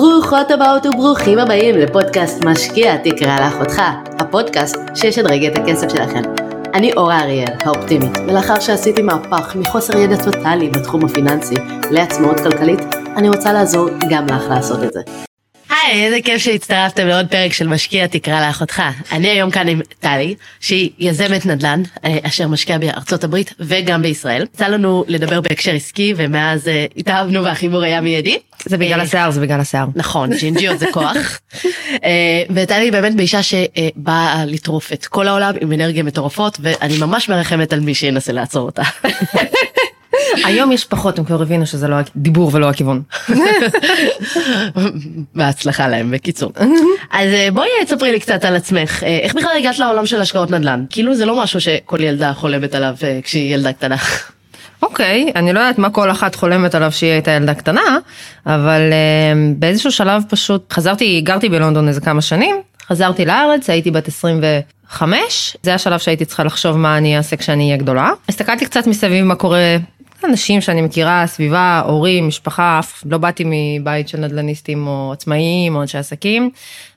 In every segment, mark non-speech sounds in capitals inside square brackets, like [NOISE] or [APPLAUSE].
ברוכות הבאות וברוכים הבאים לפודקאסט משקיע תקרא לאחותך, הפודקאסט שישדרג את הכסף שלכם. אני אורה אריאל, האופטימית, ולאחר שעשיתי מהפך מחוסר ידע טוטאלי בתחום הפיננסי לעצמאות כלכלית, אני רוצה לעזור גם לך לעשות את זה. היי, איזה כיף שהצטרפתם לעוד פרק של משקיע תקרא לאחותך. אני היום כאן עם טלי, שהיא יזמת נדל"ן, אה, אשר משקיעה בארצות הברית וגם בישראל. יצא לנו לדבר בהקשר עסקי, ומאז אה, התאהבנו והחיבור היה מיידי. זה בגלל אה, השיער, זה בגלל השיער. נכון, ג'ינג'יות זה כוח. [LAUGHS] וטלי באמת באישה שבאה לטרוף את כל העולם עם אנרגיה מטורפות, ואני ממש מרחמת על מי שינסה לעצור אותה. [LAUGHS] היום יש פחות, הם כבר הבינו שזה לא הדיבור ולא הכיוון. בהצלחה להם בקיצור. אז אה, בואי תספרי לי קצת על עצמך, אה, איך בכלל הגעת לעולם של השקעות נדל"ן? כאילו זה לא משהו שכל ילדה חולמת עליו אה, כשהיא ילדה קטנה. אוקיי, okay, אני לא יודעת מה כל אחת חולמת עליו שהיא הייתה ילדה קטנה, אבל uh, באיזשהו שלב פשוט חזרתי, גרתי בלונדון איזה כמה שנים, חזרתי לארץ, הייתי בת 25, זה השלב שהייתי צריכה לחשוב מה אני אעשה כשאני אהיה גדולה. הסתכלתי קצת מסביב מה קורה אנשים שאני מכירה, סביבה, הורים, משפחה, אף לא באתי מבית של נדל"ניסטים או עצמאיים או אנשי עסקים,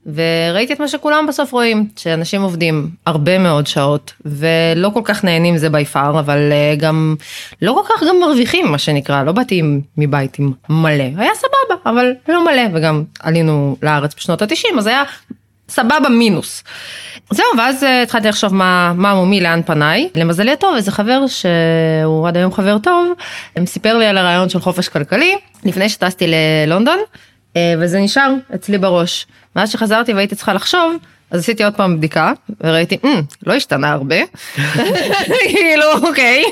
וראיתי את מה שכולם בסוף רואים, שאנשים עובדים הרבה מאוד שעות, ולא כל כך נהנים זה בי פאר, אבל אה, גם לא כל כך גם מרוויחים, מה שנקרא, לא באתי מבית עם מלא, היה סבבה, אבל לא מלא, וגם עלינו לארץ בשנות ה-90, אז היה סבבה מינוס. זהו, ואז אה, התחלתי לחשוב מה, מה מומי, לאן פניי. למזלי הטוב, איזה חבר שהוא עד היום חבר טוב, סיפר לי על הרעיון של חופש כלכלי, לפני שטסתי ללונדון, אה, וזה נשאר אצלי בראש. מאז שחזרתי והייתי צריכה לחשוב, אז עשיתי עוד פעם בדיקה, וראיתי, mm, לא השתנה הרבה. [LAUGHS] כאילו, אוקיי,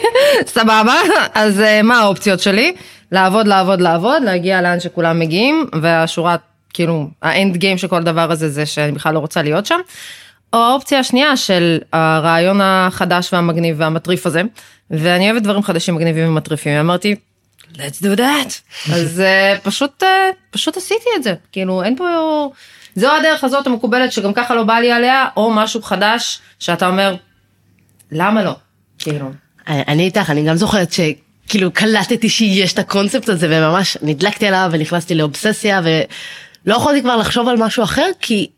סבבה, אז אה, מה האופציות שלי? לעבוד, לעבוד, לעבוד, להגיע לאן שכולם מגיעים, והשורה, כאילו, האנד גיים של כל הדבר הזה זה שאני בכלל לא רוצה להיות שם. או האופציה השנייה של הרעיון החדש והמגניב והמטריף הזה, ואני אוהבת דברים חדשים מגניבים ומטריפים, אמרתי, let's do that. [LAUGHS] אז uh, פשוט, uh, פשוט עשיתי את זה, כאילו אין פה, זו הדרך הזאת המקובלת שגם ככה לא בא לי עליה, או משהו חדש שאתה אומר, למה לא? כאילו. אני איתך, אני גם זוכרת ש... כאילו קלטתי שיש את הקונספט הזה וממש נדלקתי עליו ונכנסתי לאובססיה ולא יכולתי כבר לחשוב על משהו אחר כי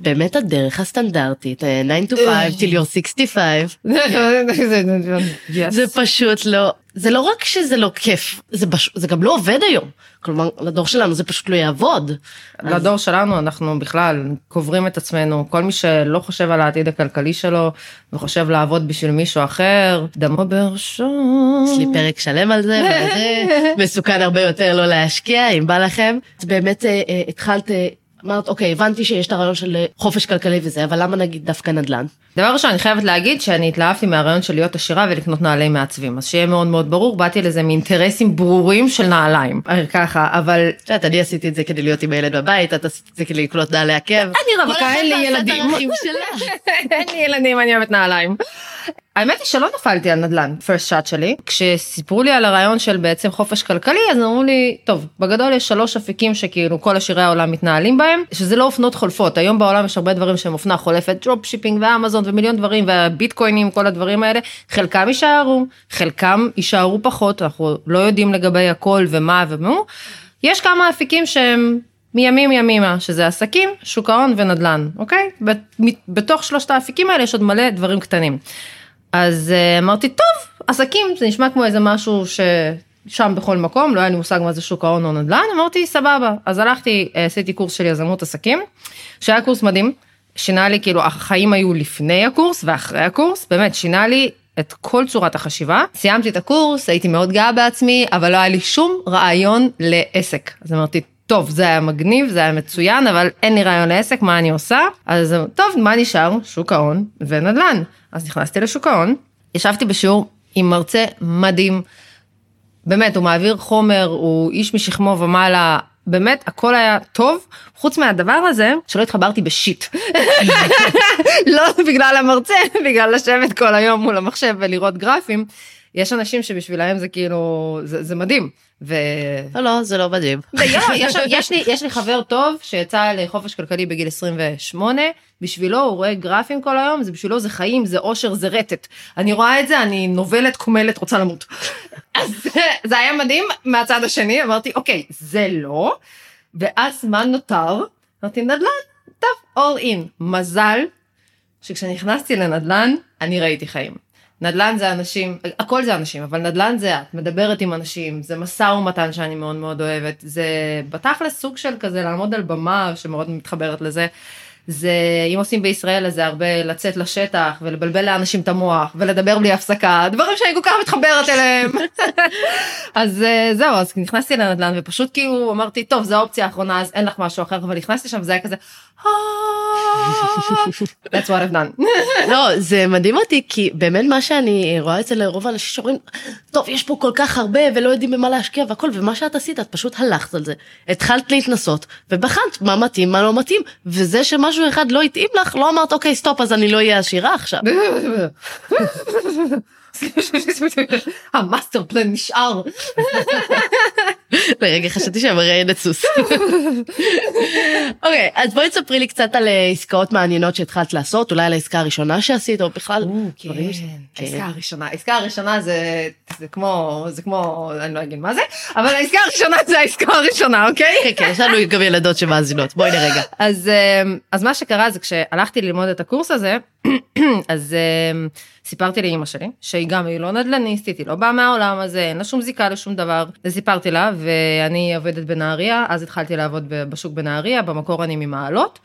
באמת הדרך הסטנדרטית, 9 to 5 till you're 65, [LAUGHS] זה פשוט לא, זה לא רק שזה לא כיף, זה, בש... זה גם לא עובד היום. כלומר, לדור שלנו זה פשוט לא יעבוד. לדור אז... שלנו אנחנו בכלל קוברים את עצמנו, כל מי שלא חושב על העתיד הכלכלי שלו וחושב לעבוד בשביל מישהו אחר, דמו בראשו. יש לי פרק שלם על זה, וזה [LAUGHS] מסוכן הרבה יותר לא להשקיע, אם בא לכם. את באמת אה, אה, התחלת... אה, אמרת, אוקיי, הבנתי שיש את הרעיון של חופש כלכלי וזה, אבל למה נגיד דווקא נדל"ן? דבר ראשון, אני חייבת להגיד שאני התלהבתי מהרעיון של להיות עשירה ולקנות נעלי מעצבים. אז שיהיה מאוד מאוד ברור, באתי לזה מאינטרסים ברורים של נעליים. ככה, אבל... את יודעת, אני עשיתי את זה כדי להיות עם הילד בבית, את עשית את זה כדי לקנות נעלי עקב. אני רווקה, אין לי ילדים. [LAUGHS] אין לי ילדים, אני אוהבת נעליים. האמת היא שלא נפלתי על נדל"ן, first shot שלי. כשסיפרו לי על הרעיון של בעצם חופש כלכלי, אז אמרו לי, טוב, בגדול יש שלוש אפיקים שכאילו כל עשירי העולם מתנהלים בהם, שזה לא אופנות חולפות. היום בעולם יש הרבה דברים שהם אופנה חולפת, dropshipping ואמזון ומיליון דברים, והביטקוינים, כל הדברים האלה. חלקם יישארו, חלקם יישארו פחות, אנחנו לא יודעים לגבי הכל ומה ומו. יש כמה אפיקים שהם מימים ימימה, שזה עסקים, שוק ההון ונדל"ן, אוקיי? בתוך שלושת האפיקים האלה יש עוד מלא דברים קטנים. אז uh, אמרתי, טוב, עסקים, זה נשמע כמו איזה משהו ששם בכל מקום, לא היה לי מושג מה זה שוק ההון או נדל"ן, אמרתי, סבבה. אז הלכתי, uh, עשיתי קורס של יזמות עסקים, שהיה קורס מדהים, שינה לי, כאילו, החיים היו לפני הקורס ואחרי הקורס, באמת, שינה לי את כל צורת החשיבה. סיימתי את הקורס, הייתי מאוד גאה בעצמי, אבל לא היה לי שום רעיון לעסק. אז אמרתי, טוב, זה היה מגניב, זה היה מצוין, אבל אין לי רעיון לעסק, מה אני עושה? אז טוב, מה נשאר? שוק ההון ונדל"ן. אז נכנסתי לשוק ההון, ישבתי בשיעור עם מרצה מדהים. באמת, הוא מעביר חומר, הוא איש משכמו ומעלה, באמת, הכל היה טוב, חוץ מהדבר הזה, שלא התחברתי בשיט. [LAUGHS] לא בגלל המרצה, [LAUGHS] בגלל לשבת כל היום מול המחשב ולראות גרפים. יש אנשים שבשבילם זה כאילו, זה, זה מדהים. ו... לא, לא, זה לא מדהים. יש, [LAUGHS] יש, לי, יש לי חבר טוב שיצא לחופש כלכלי בגיל 28, בשבילו הוא רואה גרפים כל היום, זה בשבילו זה חיים, זה אושר, זה רטט. אני רואה את זה, אני נובלת, קומלת, רוצה למות. [LAUGHS] אז זה היה מדהים מהצד השני, אמרתי, אוקיי, זה לא. ואז מה נותר? אמרתי נדל"ן, טוב, all in. מזל שכשנכנסתי לנדל"ן, אני ראיתי חיים. נדל"ן זה אנשים, הכל זה אנשים, אבל נדל"ן זה את, מדברת עם אנשים, זה משא ומתן שאני מאוד מאוד אוהבת, זה בתכלס סוג של כזה לעמוד על במה שמאוד מתחברת לזה. זה אם עושים בישראל אז זה הרבה לצאת לשטח ולבלבל לאנשים את המוח ולדבר בלי הפסקה דברים שאני כל כך מתחברת אליהם [LAUGHS] אז אה, זהו אז נכנסתי לנדל"ן ופשוט כאילו אמרתי טוב זו האופציה האחרונה אז אין לך משהו אחר אבל נכנסתי שם זה היה כזה. "אה, That's what I've done. [LAUGHS] לא, זה מדהים אותי, כי באמת מה שאני רואה אצל רוב האנשים שאומרים, טוב, יש פה כל כך הרבה ולא יודעים במה להשקיע והכל, ומה שאת עשית, את פשוט הלכת על זה. התחלת להתנסות, ובחנת מה מתאים, מה לא מתאים, וזה שמשהו אחד לא התאים לך, לא אמרת, אוקיי, stop, אז אני לא אהיה עשירה עכשיו. [LAUGHS] [LAUGHS] ה master plan נשאר. לרגע חשבתי שהמראיינת סוס. אוקיי, אז בואי תספרי לי קצת על אה, עסקאות מעניינות שהתחלת לעשות, אולי על העסקה הראשונה שעשית, או בכלל. ש- כן. העסקה הראשונה, העסקה הראשונה זה כמו זה כמו אני לא אגיד מה זה אבל העסקה הראשונה זה העסקה הראשונה אוקיי? כן, כן, יש לנו גם ילדות שמאזינות, בואי נרגע. אז אמ, אז מה שקרה זה כשהלכתי ללמוד את הקורס הזה [CLEARS THROAT] אז אמ, סיפרתי לאימא שלי שהיא גם היא לא נדל"ניסטית היא לא באה מהעולם הזה אין לה שום זיקה לשום דבר אז סיפרתי לה ואני עובדת בנהריה אז התחלתי לעבוד בשוק בנהריה במקור אני ממעלות.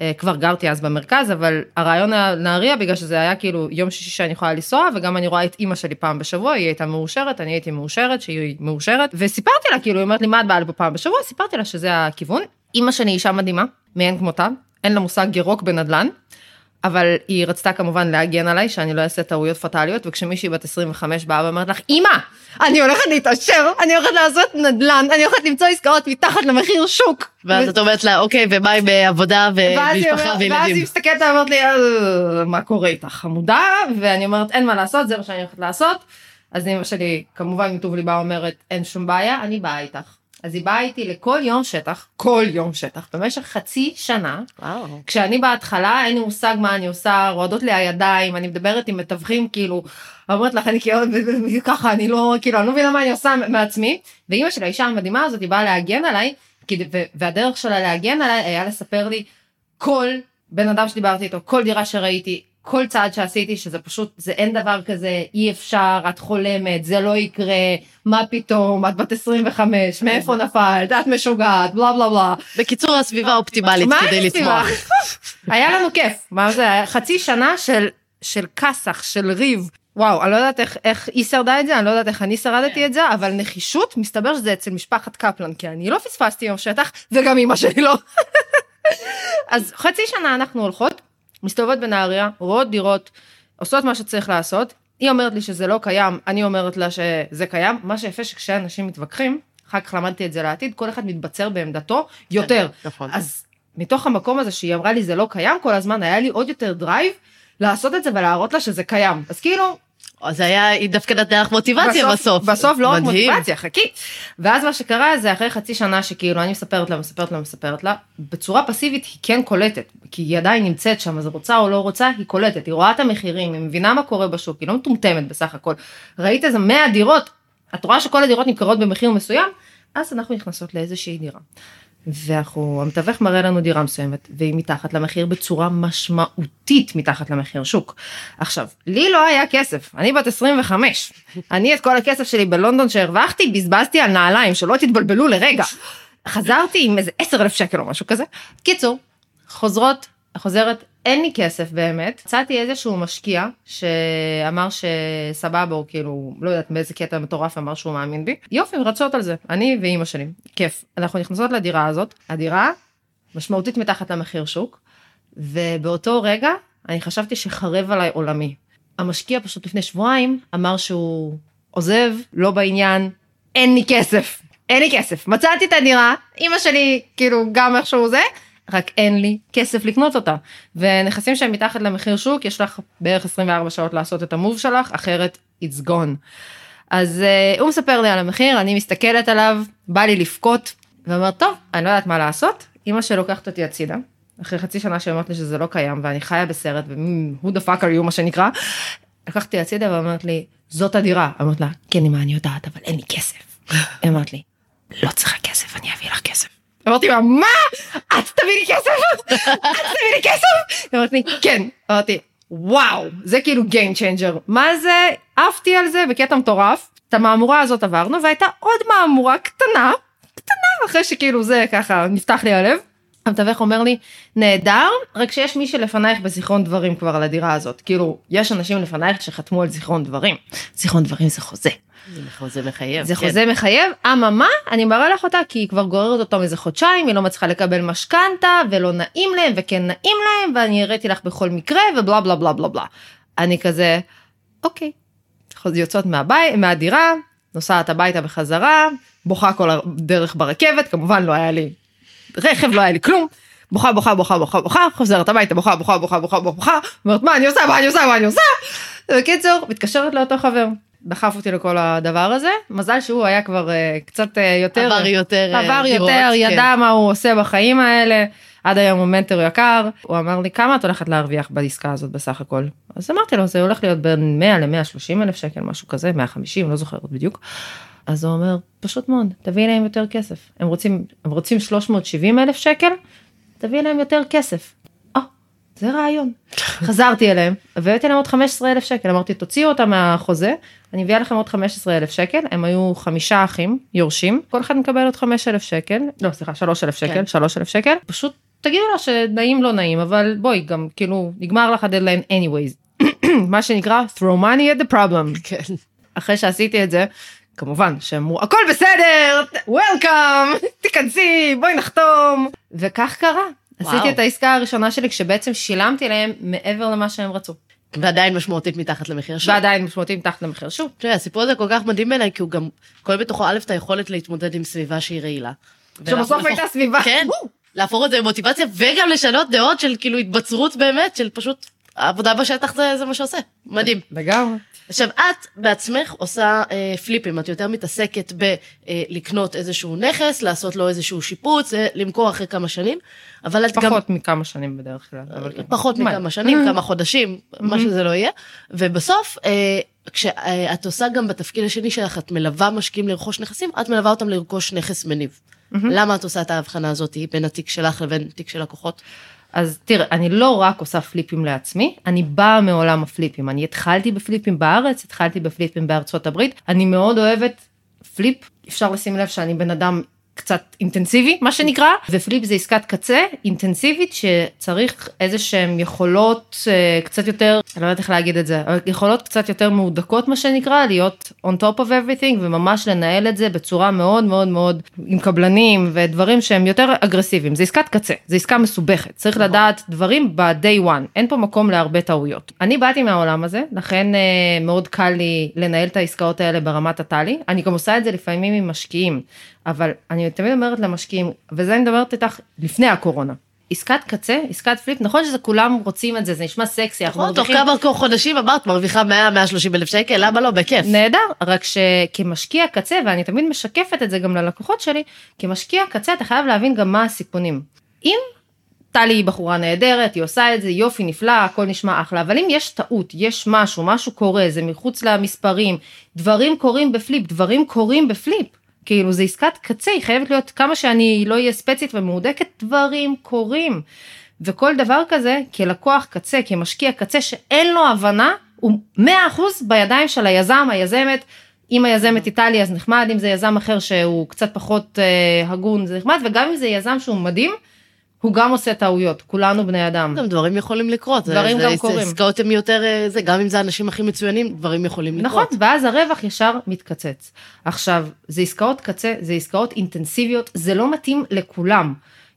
אה, כבר גרתי אז במרכז אבל הרעיון היה נהריה בגלל שזה היה כאילו יום שישי שאני יכולה לנסוע וגם אני רואה את אימא שלי פעם בשבוע היא הייתה מאושרת אני הייתי מאושרת שהיא מאושרת וסיפרתי לה כאילו היא אומרת לי מה את באה לפה פעם בשבוע סיפרתי לה שזה הכיוון אימא שלי אישה מדהימה מאין כמותה אין לה מושג ירוק בנדל"ן. אבל היא רצתה כמובן להגן עליי שאני לא אעשה טעויות פטאליות וכשמישהי בת 25 באה ואומרת לך אמא אני הולכת להתעשר אני הולכת לעשות נדל"ן אני הולכת למצוא עסקאות מתחת למחיר שוק. ואז את אומרת לה, אוקיי, ומה עם עבודה ומשפחה אומרת- ואז היא וילדים? מסתכלת ואומרת לי "אה, מה קורה איתך חמודה ואני אומרת אין מה לעשות זה מה שאני הולכת לעשות. אז אמא שלי כמובן מטוב ליבה אומרת אין שום בעיה אני באה איתך. אז היא באה איתי לכל יום שטח כל יום שטח במשך חצי שנה וואו. כשאני בהתחלה אין לי מושג מה אני עושה רועדות לי הידיים אני מדברת עם מתווכים כאילו אומרת לך אני כאילו ככה אני לא כאילו אני לא מבינה מה אני עושה מעצמי ואימא של האישה המדהימה הזאת היא באה להגן עליי והדרך שלה להגן עליי היה לספר לי כל בן אדם שדיברתי איתו כל דירה שראיתי כל צעד שעשיתי שזה פשוט זה אין דבר כזה אי אפשר את חולמת זה לא יקרה מה פתאום את בת 25 מאיפה נפלת את משוגעת בלה בלה בלה. בקיצור, הסביבה אופטימלית כדי לצמוח. [LAUGHS] היה לנו כיף. מה זה חצי שנה של של כסח של ריב. וואו אני לא יודעת איך איך היא שרדה את זה אני לא יודעת איך אני שרדתי את זה אבל נחישות מסתבר שזה אצל משפחת קפלן כי אני לא פספסתי יום שטח וגם אמא שלי לא. [LAUGHS] אז חצי שנה אנחנו הולכות מסתובבות בנהריה רואות דירות עושות מה שצריך לעשות. היא אומרת לי שזה לא קיים אני אומרת לה שזה קיים. מה שיפה שכשאנשים מתווכחים אחר כך למדתי את זה לעתיד כל אחד מתבצר בעמדתו יותר. נכון. אז מתוך המקום הזה שהיא אמרה לי זה לא קיים כל הזמן היה לי עוד יותר drive לעשות את זה ולהראות לה שזה קיים. אז כאילו זה היה, היא דווקא נתנה לך מוטיבציה בסוף. בסוף לא רק. מוטיבציה חכי ואז מה שקרה זה אחרי חצי שנה שכאילו אני מספרת לה מספרת לה מספרת לה בצורה פסיבית היא כן קולטת כי היא עדיין נמצאת שם אז רוצה או לא רוצה היא קולטת היא רואה את המחירים היא מבינה מה קורה בשוק היא לא מטומטמת בסך הכל ראית איזה 100 דירות את רואה שכל הדירות נמכרות במחיר מסוים אז אנחנו נכנסות לאיזושהי דירה. ואנחנו המתווך מראה לנו דירה מסוימת והיא מתחת למחיר בצורה משמעותית מתחת למחיר שוק. עכשיו לי לא היה כסף אני בת 25 אני את כל הכסף שלי בלונדון שהרווחתי בזבזתי על נעליים שלא תתבלבלו לרגע. חזרתי עם איזה 10 אלף שקל או משהו כזה. קיצור חוזרות חוזרת אין לי כסף באמת. מצאתי איזשהו משקיע שאמר שסבבה הוא כאילו לא יודעת באיזה קטע מטורף אמר שהוא מאמין בי. יופי רצות על זה. אני ואימא שלי. כיף. אנחנו נכנסות לדירה הזאת. הדירה משמעותית מתחת למחיר שוק ובאותו רגע אני חשבתי שחרב עליי עולמי. המשקיע פשוט לפני שבועיים אמר שהוא עוזב לא בעניין אין לי כסף. אין לי כסף. מצאתי את הדירה אמא שלי כאילו גם איכשהו זה רק אין לי כסף לקנות אותה ונכסים שהם מתחת למחיר שוק יש לך בערך 24 שעות לעשות את המוב שלך אחרת it's gone. אז uh, הוא מספר לי על המחיר אני מסתכלת עליו בא לי לבכות ואומרת טוב אני לא יודעת מה לעשות אמא שלוקחת אותי הצידה אחרי חצי שנה שאומרת לי שזה לא קיים ואני חיה בסרט ו-who the fuck are you מה שנקרא. לקחתי הצידה ואומרת לי זאת הדירה אמרת לה כן אמא אני יודעת אבל אין לי כסף. היא אמרת לי לא צריכה כסף אני אביא לך כסף. אמרתי לה, מה? את תביא לי כסף? את תביא לי כסף? היא אמרת לי, כן. אמרתי, וואו, זה כאילו Game Changer. מה זה? עפתי על זה בקטע מטורף. את המהמורה הזאת עברנו, והייתה עוד מהמורה קטנה, קטנה, אחרי שכאילו זה ככה נפתח לי הלב. המתווך אומר לי, נהדר, רק שיש מי שלפנייך בזיכרון דברים כבר על הדירה הזאת. כאילו, יש אנשים לפנייך שחתמו על זיכרון דברים. זיכרון דברים זה חוזה. זה חוזה מחייב. זה כן. חוזה מחייב, אממה, אני מראה לך אותה כי היא כבר גוררת אותו מזה חודשיים, היא לא מצליחה לקבל משכנתה, ולא נעים להם, וכן נעים להם, ואני הראיתי לך בכל מקרה, ובלה בלה בלה בלה בלה. אני כזה, אוקיי. יוצאות מהבית, מהדירה, נוסעת הביתה בחזרה, בוכה כל הדרך ברכבת, כמובן לא היה לי רכב, לא היה לי כלום. בוכה, בוכה, בוכה, בוכה, בוכה, חוזרת הביתה, בוכה, בוכה, בוכה, בוכה, בוכה, אומרת, מה אני עושה, מה אני עושה, מה אני עושה? בקיצור, מתקשרת לאותו חבר. דחף אותי לכל הדבר הזה, מזל שהוא היה כבר uh, קצת uh, יותר, עבר יותר, אה, עבר דירות, יותר, כן. ידע מה הוא עושה בחיים האלה, עד היום הוא מנטור יקר, הוא אמר לי כמה את הולכת להרוויח בעסקה הזאת בסך הכל, אז אמרתי לו זה הולך להיות בין 100 ל-130 אלף שקל, משהו כזה, 150, לא זוכרת בדיוק, אז הוא אומר, פשוט מאוד, תביאי להם יותר כסף, הם רוצים, הם רוצים 370 אלף שקל, תביאי להם יותר כסף. זה רעיון. חזרתי אליהם, הבאתי להם עוד 15 אלף שקל, אמרתי תוציאו אותם מהחוזה, אני מביאה לכם עוד 15 אלף שקל, הם היו חמישה אחים, יורשים, כל אחד מקבל עוד 5 אלף שקל, לא סליחה, 3 אלף שקל, כן. 3 אלף שקל, פשוט תגידו לה שנעים לא נעים, אבל בואי גם כאילו נגמר לך הדדליין anyways, [CLEARS THROAT] מה שנקרא throw money at the problem. כן. אחרי שעשיתי את זה, כמובן שאמרו הכל בסדר, וולקאם, תיכנסי, בואי נחתום, וכך קרה. וואו. עשיתי את העסקה הראשונה שלי כשבעצם שילמתי להם מעבר למה שהם רצו. ועדיין משמעותית מתחת למחיר שוק. ועדיין משמעותי מתחת למחיר שוב. תראה, הסיפור הזה כל כך מדהים בעיניי, כי הוא גם כולל בתוכו א' את היכולת להתמודד עם סביבה שהיא רעילה. שבסוף הייתה סביבה. כן, להפוך את זה למוטיבציה וגם לשנות דעות של כאילו התבצרות באמת, של פשוט העבודה בשטח זה, זה מה שעושה. מדהים. לגמרי. עכשיו, את בעצמך עושה אה, פליפים, את יותר מתעסקת בלקנות איזשהו נכס, לעשות לו איזשהו שיפוץ, אה, למכור אחרי כמה שנים, אבל את גם... פחות מכמה שנים בדרך כלל. אבל כן. פחות מה? מכמה שנים, כמה חודשים, מה שזה לא יהיה. ובסוף, אה, כשאת עושה גם בתפקיד השני שלך, את מלווה משקיעים לרכוש נכסים, את מלווה אותם לרכוש נכס מניב. למה את עושה את ההבחנה הזאת בין התיק שלך לבין תיק של לקוחות? אז תראה, אני לא רק עושה flipים לעצמי, אני באה מעולם ה flipים. אני התחלתי ב flipים בארץ, התחלתי ב flipים בארצות הברית. אני מאוד אוהבת flip, אפשר לשים לב שאני בן אדם קצת אינטנסיבי, מה שנקרא, ו flip זה עסקת קצה אינטנסיבית שצריך איזה שהם יכולות אה, קצת יותר, אני לא יודעת איך להגיד את זה, יכולות קצת יותר מהודקות מה שנקרא, להיות on top of everything וממש לנהל את זה בצורה מאוד מאוד מאוד עם קבלנים ודברים שהם יותר אגרסיביים, זה עסקת קצה, זה עסקה מסובכת, צריך לדעת דברים ב-day one, אין פה מקום להרבה טעויות. אני באתי מהעולם הזה, לכן אה, מאוד קל לי לנהל את העסקאות האלה ברמת הטלי, אני גם עושה את זה לפעמים עם משקיעים, אבל אני תמיד אומרת למשקיעים, וזה אני מדברת איתך לפני הקורונה. עסקת קצה, עסקת פליפ, נכון שזה כולם רוצים את זה, זה נשמע סקסי, אנחנו נכון, תוך מרוויחים כמה חודשים אמרת, מרוויחה 100-130 אלף שקל, למה לא? בכיף. נהדר, רק שכמשקיע קצה, ואני תמיד משקפת את זה גם ללקוחות שלי, כמשקיע קצה אתה חייב להבין גם מה הסיכונים. אם טלי היא בחורה נהדרת, היא עושה את זה, יופי, נפלא, הכל נשמע אחלה, אבל אם יש טעות, יש משהו, משהו קורה, זה מחוץ למספרים, דברים קורים בפליפ, דברים קורים בפליפ. כאילו זה עסקת קצה, היא חייבת להיות כמה שאני לא אהיה ספצית ומהודקת, דברים קורים. וכל דבר כזה, כלקוח קצה, כמשקיע קצה שאין לו הבנה, הוא 100% בידיים של היזם, היזמת. אם היזמת איטלי אז נחמד, אם זה יזם אחר שהוא קצת פחות אה, הגון זה נחמד, וגם אם זה יזם שהוא מדהים, הוא גם עושה טעויות, כולנו בני אדם. גם דברים יכולים לקרות. דברים זה- גם זה- קורים. עסקאות הן יותר, אה, זה, גם אם זה האנשים הכי מצוינים, דברים יכולים נכון, לקרות. ואז הרווח ישר מתקצץ. עכשיו, זה עסקאות קצה, זה עסקאות אינטנסיביות, זה לא מתאים לכולם.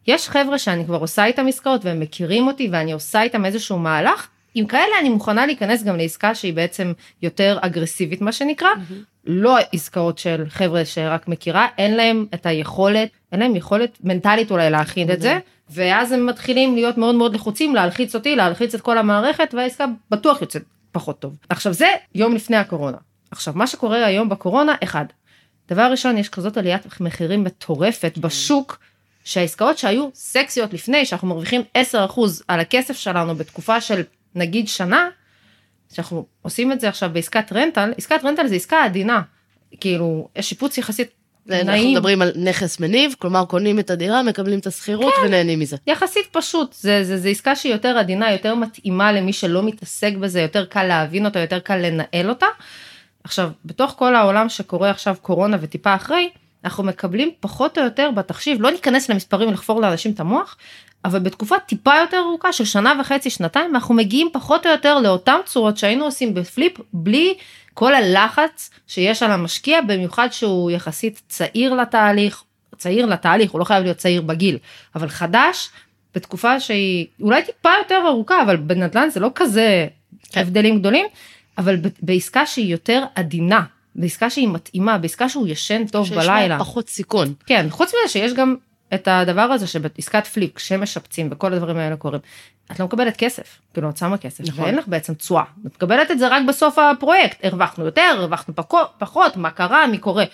יש חבר'ה שאני כבר עושה איתם עסקאות והם מכירים אותי ואני עושה איתם איזשהו מהלך, עם כאלה אני מוכנה להיכנס גם לעסקה שהיא בעצם יותר אגרסיבית מה שנקרא, לא עסקאות של חבר'ה שרק מכירה, אין להם את היכולת, אין להם יכולת מנטלית אולי להכין את זה, ואז הם מתחילים להיות מאוד מאוד לחוצים, להלחיץ אותי, להלחיץ את כל המערכת, והעסקה בטוח יוצאת פחות טוב. עכשיו זה יום לפני הקורונה. עכשיו מה שקורה היום בקורונה, אחד, דבר ראשון יש כזאת עליית מחירים מטורפת בשוק, שהעסקאות שהיו סקסיות לפני, שאנחנו מרוויחים 10% על הכסף שלנו בתקופה של נגיד שנה, שאנחנו עושים את זה עכשיו בעסקת רנטל, עסקת רנטל זה עסקה עדינה, כאילו יש שיפוץ יחסית אנחנו. מדברים על נכס מניב, כלומר קונים את הדירה, מקבלים את השכירות ונהנים מזה. יחסית פשוט, זה, זה, זה עסקה שהיא יותר עדינה, יותר מתאימה למי שלא מתעסק בזה, יותר קל להבין אותה, יותר קל לנהל אותה. עכשיו, בתוך כל העולם שקורה עכשיו קורונה וטיפה אחרי, אנחנו מקבלים פחות או יותר בתחשיב, לא ניכנס למספרים ולחפור לאנשים את המוח, אבל בתקופה טיפה יותר ארוכה של שנה וחצי, שנתיים, אנחנו מגיעים פחות או יותר לאותן צורות שהיינו עושים בפליפ, בלי כל הלחץ שיש על המשקיע, במיוחד שהוא יחסית צעיר לתהליך, צעיר לתהליך, הוא לא חייב להיות צעיר בגיל, אבל חדש, בתקופה שהיא אולי טיפה יותר ארוכה, אבל בנדל"ן זה לא כזה כן. הבדלים גדולים, אבל בעסקה שהיא יותר עדינה, בעסקה שהיא מתאימה, בעסקה שהוא ישן טוב שיש בלילה. בה פחות סיכון. כן, חוץ מזה שיש גם את הדבר הזה שבעסקת פליפ, כשמשפצים וכל הדברים האלה קורים, את לא מקבלת כסף, כאילו את שמה כסף, נכון. ואין לך בעצם תשואה, את מקבלת את זה רק בסוף הפרויקט, הרווחנו יותר, הרווחנו פחות, מה קרה, מי קורה.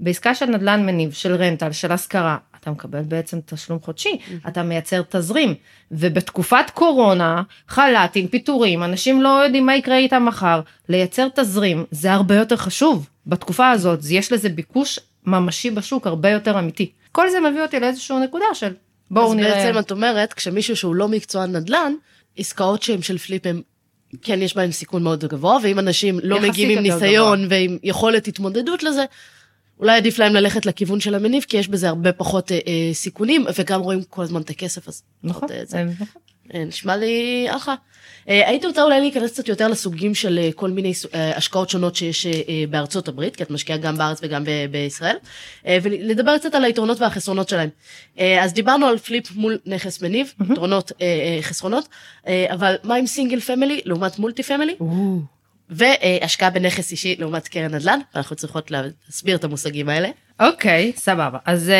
בעסקה של נדל"ן מניב, של רנטל, של השכרה, אתה מקבל בעצם תשלום חודשי, אתה מייצר תזרים, ובתקופת קורונה, חל"תים, פיטורים, אנשים לא יודעים מה יקרה איתם מחר, לייצר תזרים זה הרבה יותר חשוב. בתקופה הזאת, יש לזה ביקוש ממשי בשוק הרבה יותר אמיתי. כל זה מביא אותי לאיזושהי נקודה של בואו אז נראה. בעצם את אומרת, כשמישהו שהוא לא מקצוען נדל"ן, עסקאות שהן של פליפ הם, כן, יש בהן סיכון מאוד גבוה, ואם אנשים לא מגיעים עם ניסיון ועם יכולת התמודדות לזה, אולי עדיף להם ללכת לכיוון של המניב, כי יש בזה הרבה פחות אה, אה, סיכונים, וגם רואים כל הזמן את הכסף, אז נכון, נכון. אה, נשמע לי אחלה. אה, הייתי רוצה אולי להיכנס קצת יותר לסוגים של אה, כל מיני השקעות שונות שיש בארצות הברית, כי את משקיעה גם בארץ וגם בישראל, ולדבר קצת על היתרונות והחסרונות שלהם. אז דיברנו על flip מול נכס מניב, יתרונות, חסרונות, אבל מה עם single family לעומת multi family? והשקעה בנכס אישי לעומת קרן נדל"ן, ואנחנו צריכות להסביר את המושגים האלה. אוקיי, סבבה. אז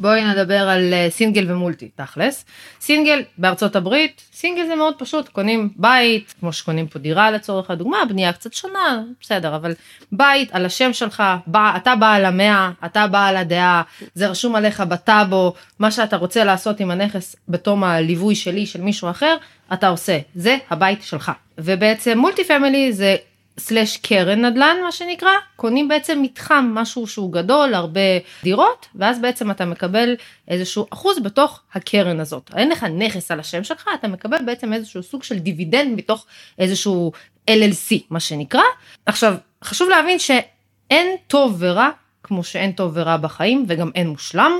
בואי נדבר על אה, single ו multi, תכלס. סינגל בארצות הברית, סינגל זה מאוד פשוט, קונים בית, כמו שקונים פה דירה לצורך הדוגמה, בנייה קצת שונה, בסדר, אבל בית על השם שלך, בא, אתה בעל המאה, אתה בעל הדעה, זה רשום עליך בטאבו, מה שאתה רוצה לעשות עם הנכס בתום הליווי שלי, של מישהו אחר, אתה עושה, זה הבית שלך. ובעצם multi family זה slash קרן נדל"ן מה שנקרא, קונים בעצם מתחם, משהו שהוא גדול, הרבה דירות, ואז בעצם אתה מקבל איזשהו אחוז בתוך הקרן הזאת. אין לך נכס על השם שלך, אתה מקבל בעצם איזשהו סוג של דיבידנד מתוך איזשהו LLC מה שנקרא. עכשיו, חשוב להבין שאין טוב ורע כמו שאין טוב ורע בחיים וגם אין מושלם,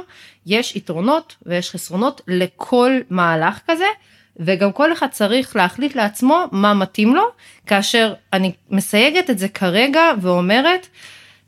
יש יתרונות ויש חסרונות לכל מהלך כזה. וגם כל אחד צריך להחליט לעצמו מה מתאים לו, כאשר אני מסייגת את זה כרגע ואומרת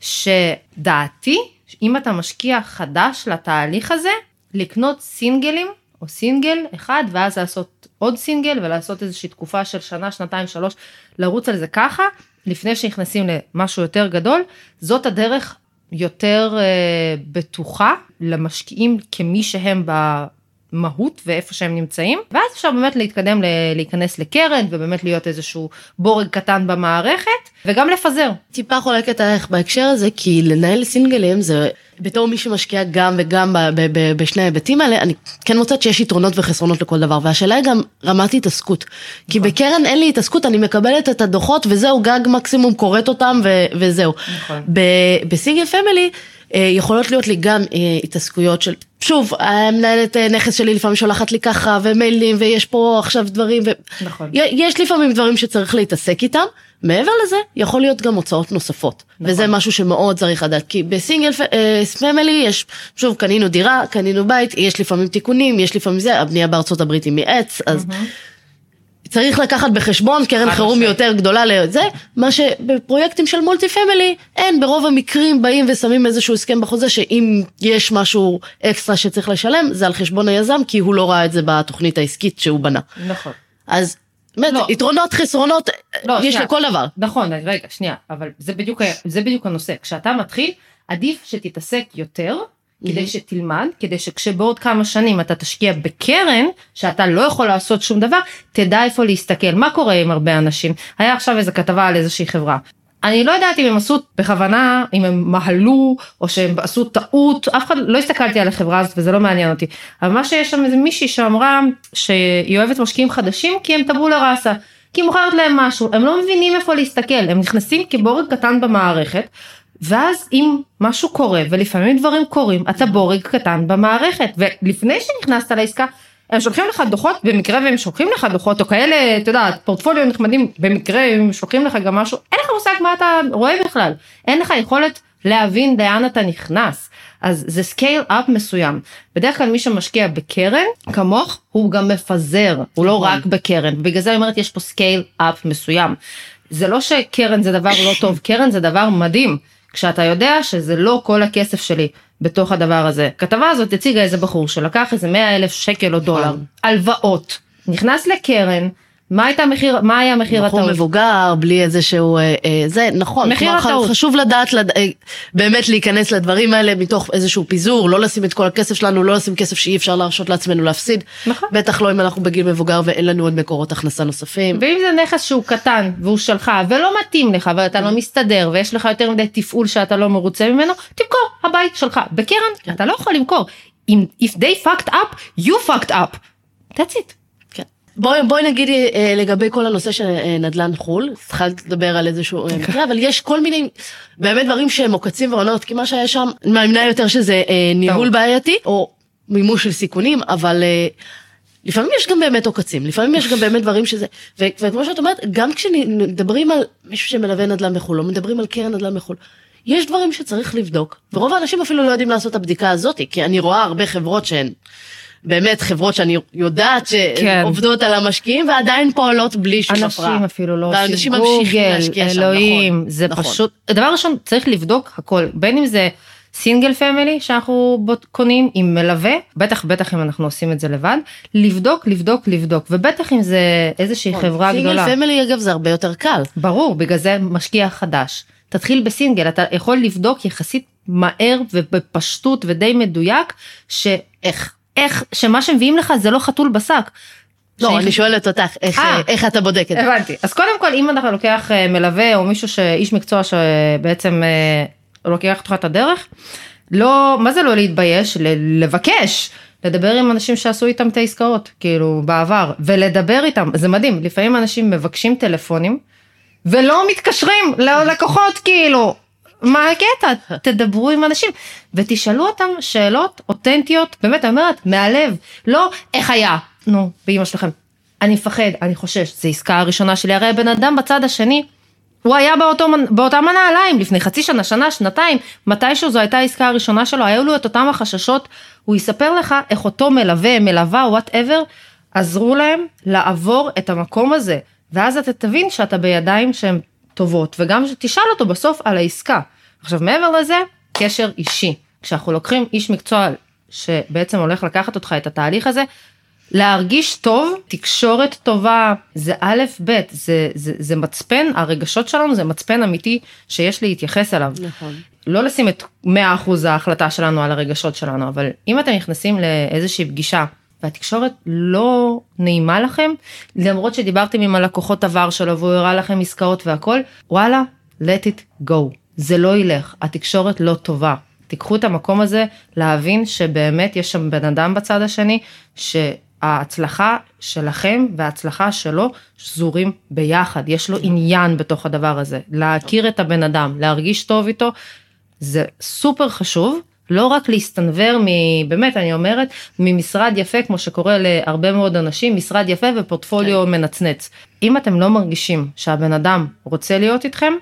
שדעתי, אם אתה משקיע חדש לתהליך הזה, לקנות סינגלים או סינגל אחד ואז לעשות עוד סינגל ולעשות איזושהי תקופה של שנה, שנתיים, שלוש, לרוץ על זה ככה, לפני שנכנסים למשהו יותר גדול, זאת הדרך יותר אה, בטוחה למשקיעים כמי שהם ב... מהות ואיפה שהם נמצאים ואז אפשר באמת להתקדם להיכנס לקרן ובאמת להיות איזשהו בורג קטן במערכת וגם לפזר. טיפה חולקת עליך בהקשר הזה, כי לנהל סינגלים זה, בתור מי שמשקיע גם וגם ב- ב- ב- בשני ההיבטים האלה, אני כן מוצאת שיש יתרונות וחסרונות לכל דבר, והשאלה היא גם רמת התעסקות. כי בקרן אין לי התעסקות, אני מקבלת את הדוחות וזהו, גג מקסימום קוראת אותם ו- וזהו. נכון. ב- בסינגל פמילי, יכולות להיות לי גם אה, התעסקויות של, שוב, המנהלת אה, נכס שלי לפעמים שולחת לי ככה, ומיילים, ויש פה עכשיו דברים, ו... נכון. יש לפעמים דברים שצריך להתעסק איתם, מעבר לזה יכול להיות גם הוצאות נוספות, נכון. וזה משהו שמאוד צריך לדעת, כי ב single family יש, שוב קנינו דירה, קנינו בית, יש לפעמים תיקונים, יש לפעמים זה, הבנייה בארצות הברית היא מעץ, אז צריך לקחת בחשבון קרן חירום משמעית. יותר גדולה לזה, מה שבפרויקטים של multi family אין, ברוב המקרים באים ושמים איזשהו הסכם בחוזה שאם יש משהו אקסטרה שצריך לשלם, זה על חשבון היזם, כי הוא לא ראה את זה בתוכנית העסקית שהוא בנה. נכון. אז באמת, לא. יתרונות, חסרונות, לא, יש שנייה. לכל דבר. נכון, רגע, שנייה, אבל זה בדיוק, זה בדיוק הנושא. כשאתה מתחיל, עדיף שתתעסק יותר, כדי שתלמד, כדי שכשבעוד כמה שנים אתה תשקיע בקרן, שאתה לא יכול לעשות שום דבר, תדע איפה להסתכל. מה קורה עם הרבה אנשים? היה עכשיו איזה כתבה על איזושהי חברה. אני לא יודעת אם הם עשו בכוונה, אם הם מהלו, או שהם עשו טעות, אף אחד, לא הסתכלתי על החברה הזאת וזה לא מעניין אותי. אבל מה שיש שם איזה מישהי שאמרה שהיא אוהבת משקיעים חדשים כי הם טבולה ראסה. כי היא מוכרת להם משהו, הם לא מבינים איפה להסתכל, הם נכנסים כבורג קטן במערכת, ואז אם משהו קורה, ולפעמים דברים קורים, אתה בורג קטן במערכת, ולפני שנכנסת לעסקה, הם שולחים לך דוחות, במקרה והם שולחים לך דוחות, או כאלה, אתה יודע, פורטפוליו נחמדים, במקרה הם שולחים לך גם משהו, אין לך מושג מה אתה רואה בכלל, אין לך יכולת להבין לאן אתה נכנס. אז זה scale up מסוים. בדרך כלל מי שמשקיע בקרן, כמוך, הוא גם מפזר, הוא לא נכון. רק בקרן, ובגלל זה אני אומרת יש פה scale up מסוים. זה לא שקרן זה דבר לא טוב, קרן זה דבר מדהים, כשאתה יודע שזה לא כל הכסף שלי בתוך הדבר הזה. כתבה הזאת הציגה איזה בחור שלקח איזה 100 אלף שקל או דולר, הלוואות, נכנס לקרן, מה הייתה מחיר, מה היה מחיר בחור הטעות? מבוגר, בלי איזה שהוא, אה, אה, זה נכון, מחיר הטעות. חשוב לדעת, לד... אה, באמת להיכנס לדברים האלה מתוך איזשהו פיזור, לא לשים את כל הכסף שלנו, לא לשים כסף שאי אפשר להרשות לעצמנו להפסיד, נכון. בטח לא אם אנחנו בגיל מבוגר ואין לנו עוד מקורות הכנסה נוספים. ואם זה נכס שהוא קטן והוא שלך ולא מתאים לך ואתה לא מסתדר ויש לך יותר מדי תפעול שאתה לא מרוצה ממנו, תמכור, הבית שלך. בקרן אתה לא יכול למכור. אם if they fucked up, you fucked up. That's it. כן. בואי, בואי נגיד אה, לגבי כל הנושא של אה, נדל"ן חו"ל, התחלת לדבר על איזשהו אה, מקרה, אבל יש כל מיני באמת דברים שהם עוקצים ועונות, כי מה שהיה שם, מאמינה יותר שזה אה, ניהול טוב. בעייתי, או מימוש של סיכונים, אבל אה, לפעמים יש גם באמת עוקצים, לפעמים יש גם באמת דברים שזה, ו- וכמו שאת אומרת, גם כשמדברים על מישהו שמלווה נדל"ן בחו"ל, או מדברים על קרן נדל"ן בחו"ל, יש דברים שצריך לבדוק, ורוב האנשים אפילו לא יודעים לעשות את הבדיקה הזאת, כי אני רואה הרבה חברות שהן באמת חברות שאני יודעת כן. שעובדות על המשקיעים ועדיין פועלות בלי שום הפרעה. אנשים אפילו לא עושים גוגל, להשקיע שם, אלוהים, נכון, זה נכון. פשוט, דבר ראשון צריך לבדוק הכל, בין אם זה single family שאנחנו קונים עם מלווה, בטח בטח אם אנחנו עושים את זה לבד, לבדוק, לבדוק, לבדוק, ובטח אם זה איזושהי חברה גדולה. נכון. single family אגב זה הרבה יותר קל. ברור, בגלל זה משקיע חדש. תתחיל בסינגל, אתה יכול לבדוק יחסית מהר ובפשטות ודי מדויק, שאיך, איך, שמה שמביאים לך זה לא חתול בשק. לא, אני שואלת אותך, איך, אה. איך אתה בודק את זה? הבנתי. אז קודם כל, אם אתה לוקח אה, מלווה או מישהו שאיש מקצוע שבעצם אה, לוקח אותך את הדרך, לא, מה זה לא להתבייש? לבקש. לדבר עם אנשים שעשו איתם את העסקאות, כאילו, בעבר, ולדבר איתם, זה מדהים, לפעמים אנשים מבקשים טלפונים, ולא מתקשרים ללקוחות, כאילו, מה הקטע? תדברו עם אנשים, ותשאלו אותם שאלות אותנטיות, באמת, אני אומרת, מהלב, לא איך היה, נו, באמא שלכם. אני מפחד, אני חושש, זו עסקה הראשונה שלי, הרי הבן אדם בצד השני, הוא היה באותו, באותם הנעליים לפני חצי שנה, שנה, שנתיים, מתישהו זו הייתה העסקה הראשונה שלו, היו לו את אותם החששות, הוא יספר לך איך אותו מלווה, מלווה, וואטאבר, עזרו להם לעבור את המקום הזה, ואז אתה תבין שאתה בידיים שהן טובות, וגם תשאל אותו בסוף על העסקה. עכשיו מעבר לזה, קשר אישי. כשאנחנו לוקחים איש מקצוע שבעצם הולך לקחת אותך את התהליך הזה, להרגיש טוב, תקשורת טובה, זה א' ב', זה, זה, זה מצפן, הרגשות שלנו זה מצפן אמיתי שיש להתייחס אליו. נכון. לא לשים את 100% ההחלטה שלנו על הרגשות שלנו, אבל אם אתם נכנסים לאיזושהי פגישה והתקשורת לא נעימה לכם, למרות שדיברתם עם הלקוחות עבר שלו והוא הראה לכם עסקאות והכל, וואלה, let it go. זה לא ילך, התקשורת לא טובה. תיקחו את המקום הזה להבין שבאמת יש שם בן אדם בצד השני, שההצלחה שלכם וההצלחה שלו שזורים ביחד, יש לו עניין בתוך הדבר הזה, להכיר את הבן אדם, להרגיש טוב איתו, זה סופר חשוב. לא רק להסתנוור מ... באמת, אני אומרת, ממשרד יפה, כמו שקורה להרבה מאוד אנשים, משרד יפה ופורטפוליו כן. מנצנץ. אם אתם לא מרגישים שהבן אדם רוצה להיות איתכם,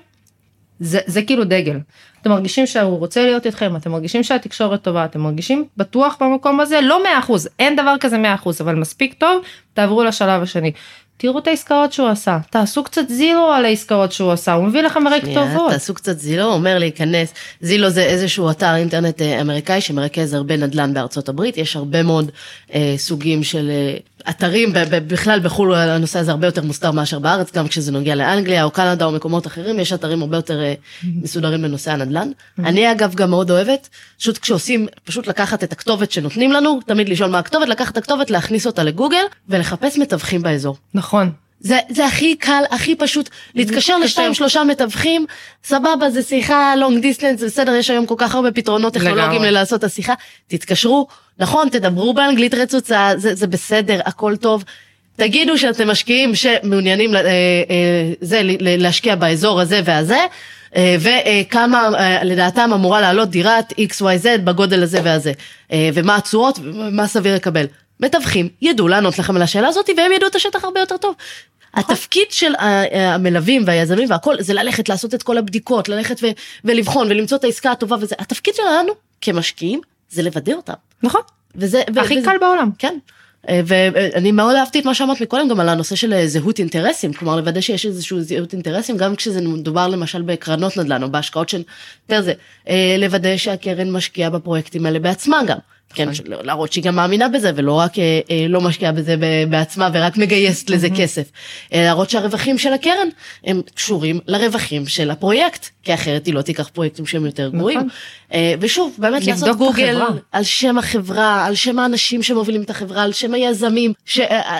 זה, זה כאילו דגל. אתם מרגישים שהוא רוצה להיות איתכם, אתם מרגישים שהתקשורת טובה, אתם מרגישים בטוח במקום הזה, לא 100%, אין דבר כזה 100%, אבל מספיק טוב, תעברו לשלב השני. תראו את העסקאות שהוא עשה, תעשו קצת זירו על העסקאות שהוא עשה, הוא מביא לכם הרי כתובות. תעשו קצת זילו, אומר להיכנס, זילו זה איזשהו אתר אינטרנט אה, אמריקאי שמרכז הרבה נדל"ן בארצות הברית, יש הרבה מאוד אה, סוגים של אה, אתרים, בכלל בחו"ל הנושא הזה הרבה יותר מוסדר מאשר בארץ, גם כשזה נוגע לאנגליה או קנדה או מקומות אחרים, יש אתרים הרבה יותר אה, מסודרים לנושא הנדל"ן. אני אגב גם מאוד אוהבת, פשוט כשעושים, פשוט לקחת את הכתובת שנותנים לנו, תמיד לשאול מה הכתובת, לקחת את הכתובת, להכניס אותה לגוגל ולחפש מתווכים באזור. נכון. זה, זה הכי קל, הכי פשוט, להתקשר. לשתיים שלושה מתווכים, סבבה, זה שיחה long distance, זה בסדר, יש היום כל כך הרבה פתרונות טכנולוגיים. ללעשות את השיחה, תתקשרו, נכון, תדברו באנגלית רצוצה, זה, זה בסדר, הכל טוב. תגידו שאתם משקיעים שמעוניינים אה, אה, זה, להשקיע באזור הזה והזה, אה, וכמה אה, לדעתם אמורה לעלות דירת XYZ בגודל הזה והזה, אה, ומה התשואות ומה סביר לקבל. מתווכים ידעו לענות לכם על השאלה הזאת והם ידעו את השטח הרבה יותר טוב. התפקיד של המלווים והיזמים והכל זה ללכת לעשות את כל הבדיקות, ללכת ו- ולבחון ולמצוא את העסקה הטובה וזה, התפקיד שלנו כמשקיעים זה לוודא אותם. נכון. וזה, ו- הכי וזה, קל בעולם. כן. אה, ואני מאוד אהבתי את מה שאמרת מקודם גם על הנושא של אה, זהות אינטרסים, כלומר לוודא שיש איזשהו זהות אינטרסים, גם כשזה מדובר למשל בקרנות נדל"ן או בהשקעות של, יותר זה, אה, לוודא שהקרן משקיעה בפרויקטים האלה בעצמה גם. כן, של- להראות שהיא גם מאמינה בזה ולא רק אה, אה, לא משקיעה בזה בעצמה ורק מגייסת לזה כסף. אה, להראות שהרווחים של הקרן הם קשורים לרווחים של הפרויקט, כי אחרת היא לא תיקח פרויקטים שהם יותר גרועים. אה, ושוב, באמת לעשות גוגל החברה. על שם החברה, על שם האנשים שמובילים את החברה, על שם היזמים, ש-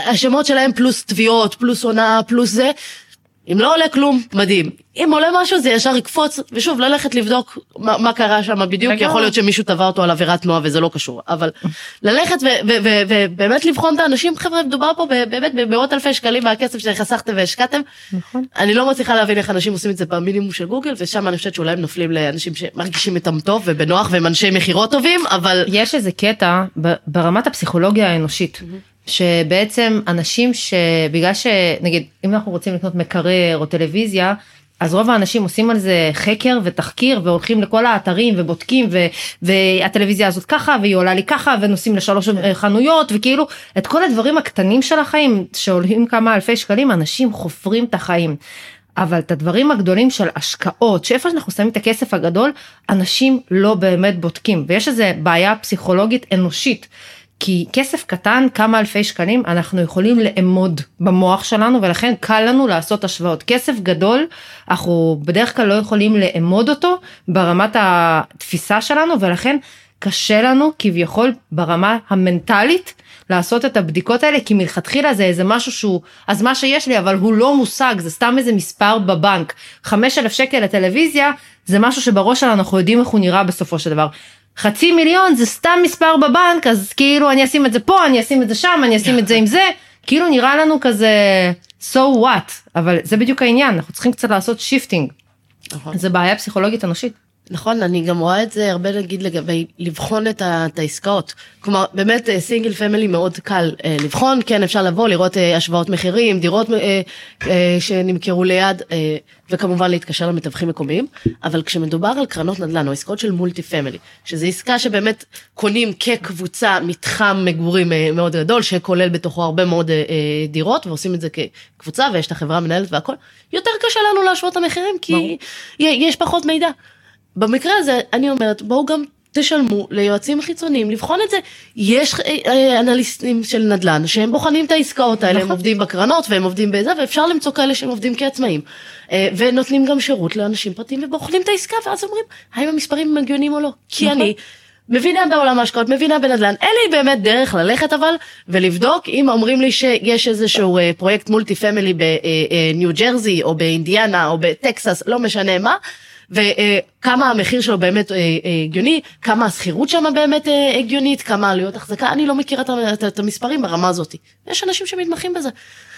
השמות שלהם פלוס תביעות, פלוס הונאה, פלוס זה. אם לא עולה כלום, מדהים. אם עולה משהו זה ישר יקפוץ, ושוב ללכת לבדוק מה, מה קרה שם בדיוק, כי לגמרי. יכול להיות שמישהו תבע אותו על עבירת תנועה וזה לא קשור, אבל ללכת ובאמת לבחון את האנשים, חבר'ה, מדובר פה באמת במאות אלפי שקלים מהכסף שחסכתם והשקעתם. נכון. אני לא מצליחה להבין איך אנשים עושים את זה במינימום של גוגל, ושם אני חושבת שאולי הם נופלים לאנשים שמרגישים איתם טוב ובנוח והם אנשי מכירות טובים, אבל יש איזה קטע ברמת הפסיכולוגיה האנושית, שבעצם אנשים שבגלל שנגיד אם אנחנו רוצים לקנות מקרר או טלוויזיה, אז רוב האנשים עושים על זה חקר ותחקיר והולכים לכל האתרים ובודקים ו, והטלוויזיה הזאת ככה והיא עולה לי ככה ונוסעים לשלוש חנויות וכאילו את כל הדברים הקטנים של החיים שעולים כמה אלפי שקלים אנשים חופרים את החיים. אבל את הדברים הגדולים של השקעות, שאיפה שאנחנו שמים את הכסף הגדול, אנשים לא באמת בודקים. ויש איזה בעיה פסיכולוגית אנושית. כי כסף קטן, כמה אלפי שקלים, אנחנו יכולים לאמוד במוח שלנו, ולכן קל לנו לעשות השוואות. כסף גדול, אנחנו בדרך כלל לא יכולים לאמוד אותו ברמת התפיסה שלנו, ולכן קשה לנו כביכול ברמה המנטלית לעשות את הבדיקות האלה כי מלכתחילה זה איזה משהו שהוא אז מה שיש לי אבל הוא לא מושג זה סתם איזה מספר בבנק 5,000 שקל לטלוויזיה זה משהו שבראש שלנו אנחנו יודעים איך הוא נראה בסופו של דבר. חצי מיליון זה סתם מספר בבנק אז כאילו אני אשים את זה פה אני אשים את זה שם אני אשים את זה עם זה כאילו נראה לנו כזה so what אבל זה בדיוק העניין אנחנו צריכים קצת לעשות shifting נכון. זה בעיה פסיכולוגית אנושית. נכון, אני גם רואה את זה הרבה נגיד לגבי לבחון את, ה, את העסקאות. כלומר, באמת single family מאוד קל אה, לבחון, כן אפשר לבוא לראות אה, השוואות מחירים, דירות אה, אה, שנמכרו ליד, אה, וכמובן להתקשר למתווכים מקומיים, אבל כשמדובר על קרנות נדל"ן או עסקאות של multi family, שזו עסקה שבאמת קונים כקבוצה מתחם מגורים אה, מאוד גדול, שכולל בתוכו הרבה מאוד אה, אה, דירות, ועושים את זה כקבוצה, ויש את החברה המנהלת והכל, יותר קשה לנו להשוות את המחירים, כי ברור. יש פחות מידע. במקרה הזה אני אומרת בואו גם תשלמו ליועצים חיצוניים לבחון את זה. יש אה, אה, אנליסטים של נדל"ן שהם בוחנים את העסקאות האלה, הם נכון. עובדים בקרנות והם עובדים בזה ואפשר למצוא כאלה שהם עובדים כעצמאים. אה, ונותנים גם שירות לאנשים פרטיים ובוחנים את העסקה ואז אומרים האם המספרים הם הגיוניים או לא. כי נכון. אני מבינה בעולם ההשקעות, מבינה בנדל"ן, אין לי באמת דרך ללכת אבל ולבדוק אם אומרים לי שיש איזשהו פרויקט multi family בניו ג'רזי או באינדיאנה או בטקסס, לא משנה מה. וכמה המחיר שלו באמת אה, אה, הגיוני, כמה השכירות שם באמת אה, הגיונית, כמה עלויות החזקה, אני לא מכירה את המספרים ברמה הזאת. יש אנשים שמתמחים בזה.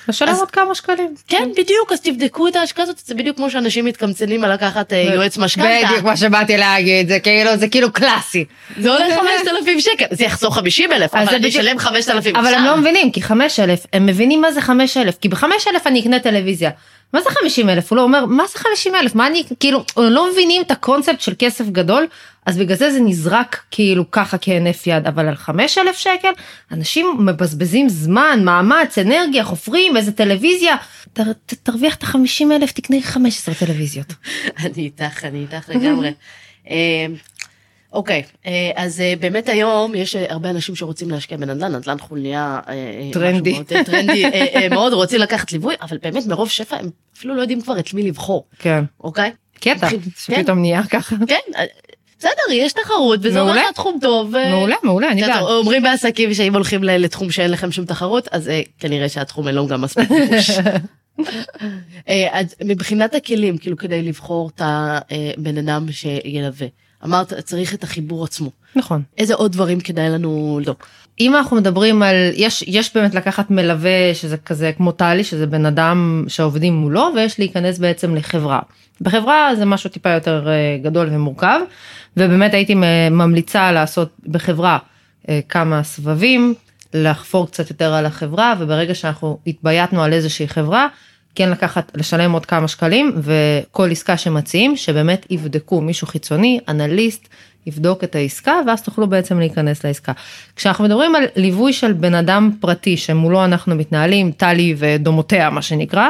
לשלם עוד כמה שקלים. כן, בדיוק, אז תבדקו את ההשקעה הזאת, זה בדיוק כמו שאנשים מתקמצנים על לקחת יועץ משכנתה. בדיוק מה שבאתי להגיד זה כאילו זה כאילו קלאסי. זה עולה 5,000 שקל, זה יחסוך 50 אלף, אז אבל זה אני אשלם 5,000 אבל עכשיו. הם לא מבינים כי 5,000 הם מבינים מה זה 5,000 כי ב-5,000 אני אקנה טלוויזיה. מה זה 50,000 הוא לא אומר מה זה 50,000 מה אני כאילו לא מבינים את הקונספט של כסף גדול אז בגלל זה זה נזרק כאילו ככה כהינף יד אבל על 5,000 שקל אנשים מבזבזים זמן מאמץ אנרגיה חופרים איזה טלוויזיה ת, ת, תרוויח את ה-50,000 תקנה 15 טלוויזיות. [LAUGHS] אני איתך, אני איתך לגמרי. [LAUGHS] אוקיי, אה, אז אה, באמת היום יש אה, הרבה אנשים שרוצים להשקיע בנדל"ן, נדל"ן חו"ל נהיה אה, טרנדי. מאוד, טרנדי, מאוד רוצים לקחת ליווי, אבל באמת מרוב שפע הם אפילו לא יודעים כבר את מי לבחור, כן. אוקיי? קטע כן. שפתאום נהיה ככה. כן, בסדר, יש תחרות, וזה אומר מעולה. שהתחום טוב. מעולה מעולה אני יודעת. אומרים בעסקים שאם הולכים לתחום שאין לכם שום תחרות, אז אה, כנראה שהתחום אין לו גם מספיק ביקוש. [LAUGHS] אז מבחינת הכלים, כאילו כדי לבחור את הבן אדם שילווה, אמרת, צריך את החיבור עצמו. נכון. איזה עוד דברים כדאי לנו לבדוק? אם אנחנו מדברים על, יש, יש באמת לקחת מלווה שזה כזה כמו טלי, שזה בן אדם שעובדים מולו, ויש להיכנס בעצם לחברה. בחברה זה משהו טיפה יותר אה, גדול ומורכב, ובאמת הייתי ממליצה לעשות בחברה אה, כמה סבבים, לחפור קצת יותר על החברה, וברגע שאנחנו התבייתנו על איזושהי חברה, כן לקחת, לשלם עוד כמה שקלים, וכל עסקה שמציעים, שבאמת יבדקו מישהו חיצוני, אנליסט, יבדוק את העסקה, ואז תוכלו בעצם להיכנס לעסקה. כשאנחנו מדברים על ליווי של בן אדם פרטי, שמולו אנחנו מתנהלים, טלי ודומותיה, מה שנקרא,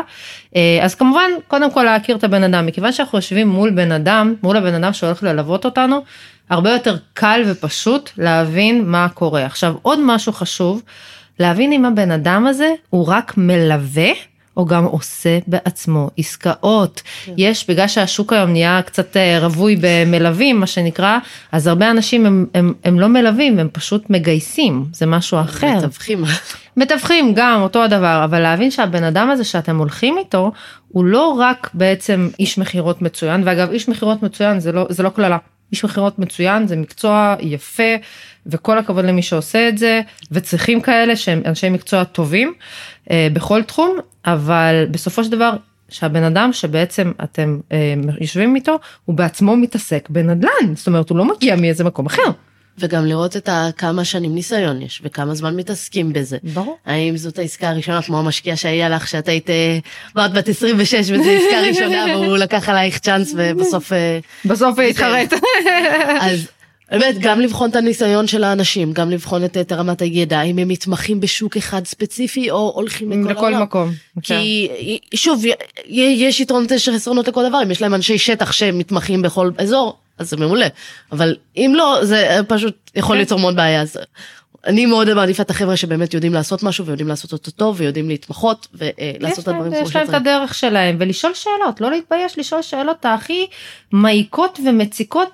אה, אז כמובן, קודם כל להכיר את הבן אדם, מכיוון שאנחנו יושבים מול בן אדם, מול הבן אדם שהולך ללוות אותנו, הרבה יותר קל ופשוט להבין מה קורה. עכשיו, עוד משהו חשוב, להבין אם הבן אדם הזה הוא רק מלווה, או גם עושה בעצמו עסקאות. כן. יש, בגלל שהשוק היום נהיה קצת אה, רווי במלווים, מה שנקרא, אז הרבה אנשים הם, הם, הם לא מלווים, הם פשוט מגייסים, זה משהו אחר. מתווכים. מתווכים גם, אותו הדבר, אבל להבין שהבן אדם הזה שאתם הולכים איתו, הוא לא רק בעצם איש מכירות מצוין, ואגב, איש מכירות מצוין זה לא, זה לא קללה. איש מכירות מצוין, זה מקצוע יפה, וכל הכבוד למי שעושה את זה, וצריכים כאלה שהם אנשי מקצוע טובים אה, בכל תחום, אבל בסופו של דבר, שהבן אדם שבעצם אתם אה, יושבים איתו, הוא בעצמו מתעסק בנדל"ן, זאת אומרת, הוא לא מגיע מאיזה מקום אחר. וגם לראות את כמה שנים ניסיון יש וכמה זמן מתעסקים בזה. ברור. האם זאת העסקה הראשונה כמו המשקיע שהיה לך שאת היית אמרת בת 26 וזו עסקה ראשונה והוא לקח עלייך צ'אנס ובסוף אה, בסוף התחרט. אז באמת גם לבחון את הניסיון של האנשים גם לבחון את, את רמת הידע אם הם מתמחים בשוק אחד ספציפי או הולכים לכל, לכל מקום. כי כן. שוב יש יתרונות יש חסרונות לכל דבר אם יש להם אנשי שטח שמתמחים בכל אזור אז זה מעולה אבל אם לא זה פשוט יכול כן. ליצור מאוד בעיה. אז אני מאוד מעדיפה את החבר'ה שבאמת יודעים לעשות משהו ויודעים לעשות אותו טוב ויודעים להתמחות ולעשות את הדברים כמו שצריך. יש להם את הדרך שלהם ולשאול שאלות לא להתבייש לשאול שאלות הכי מעיקות ומציקות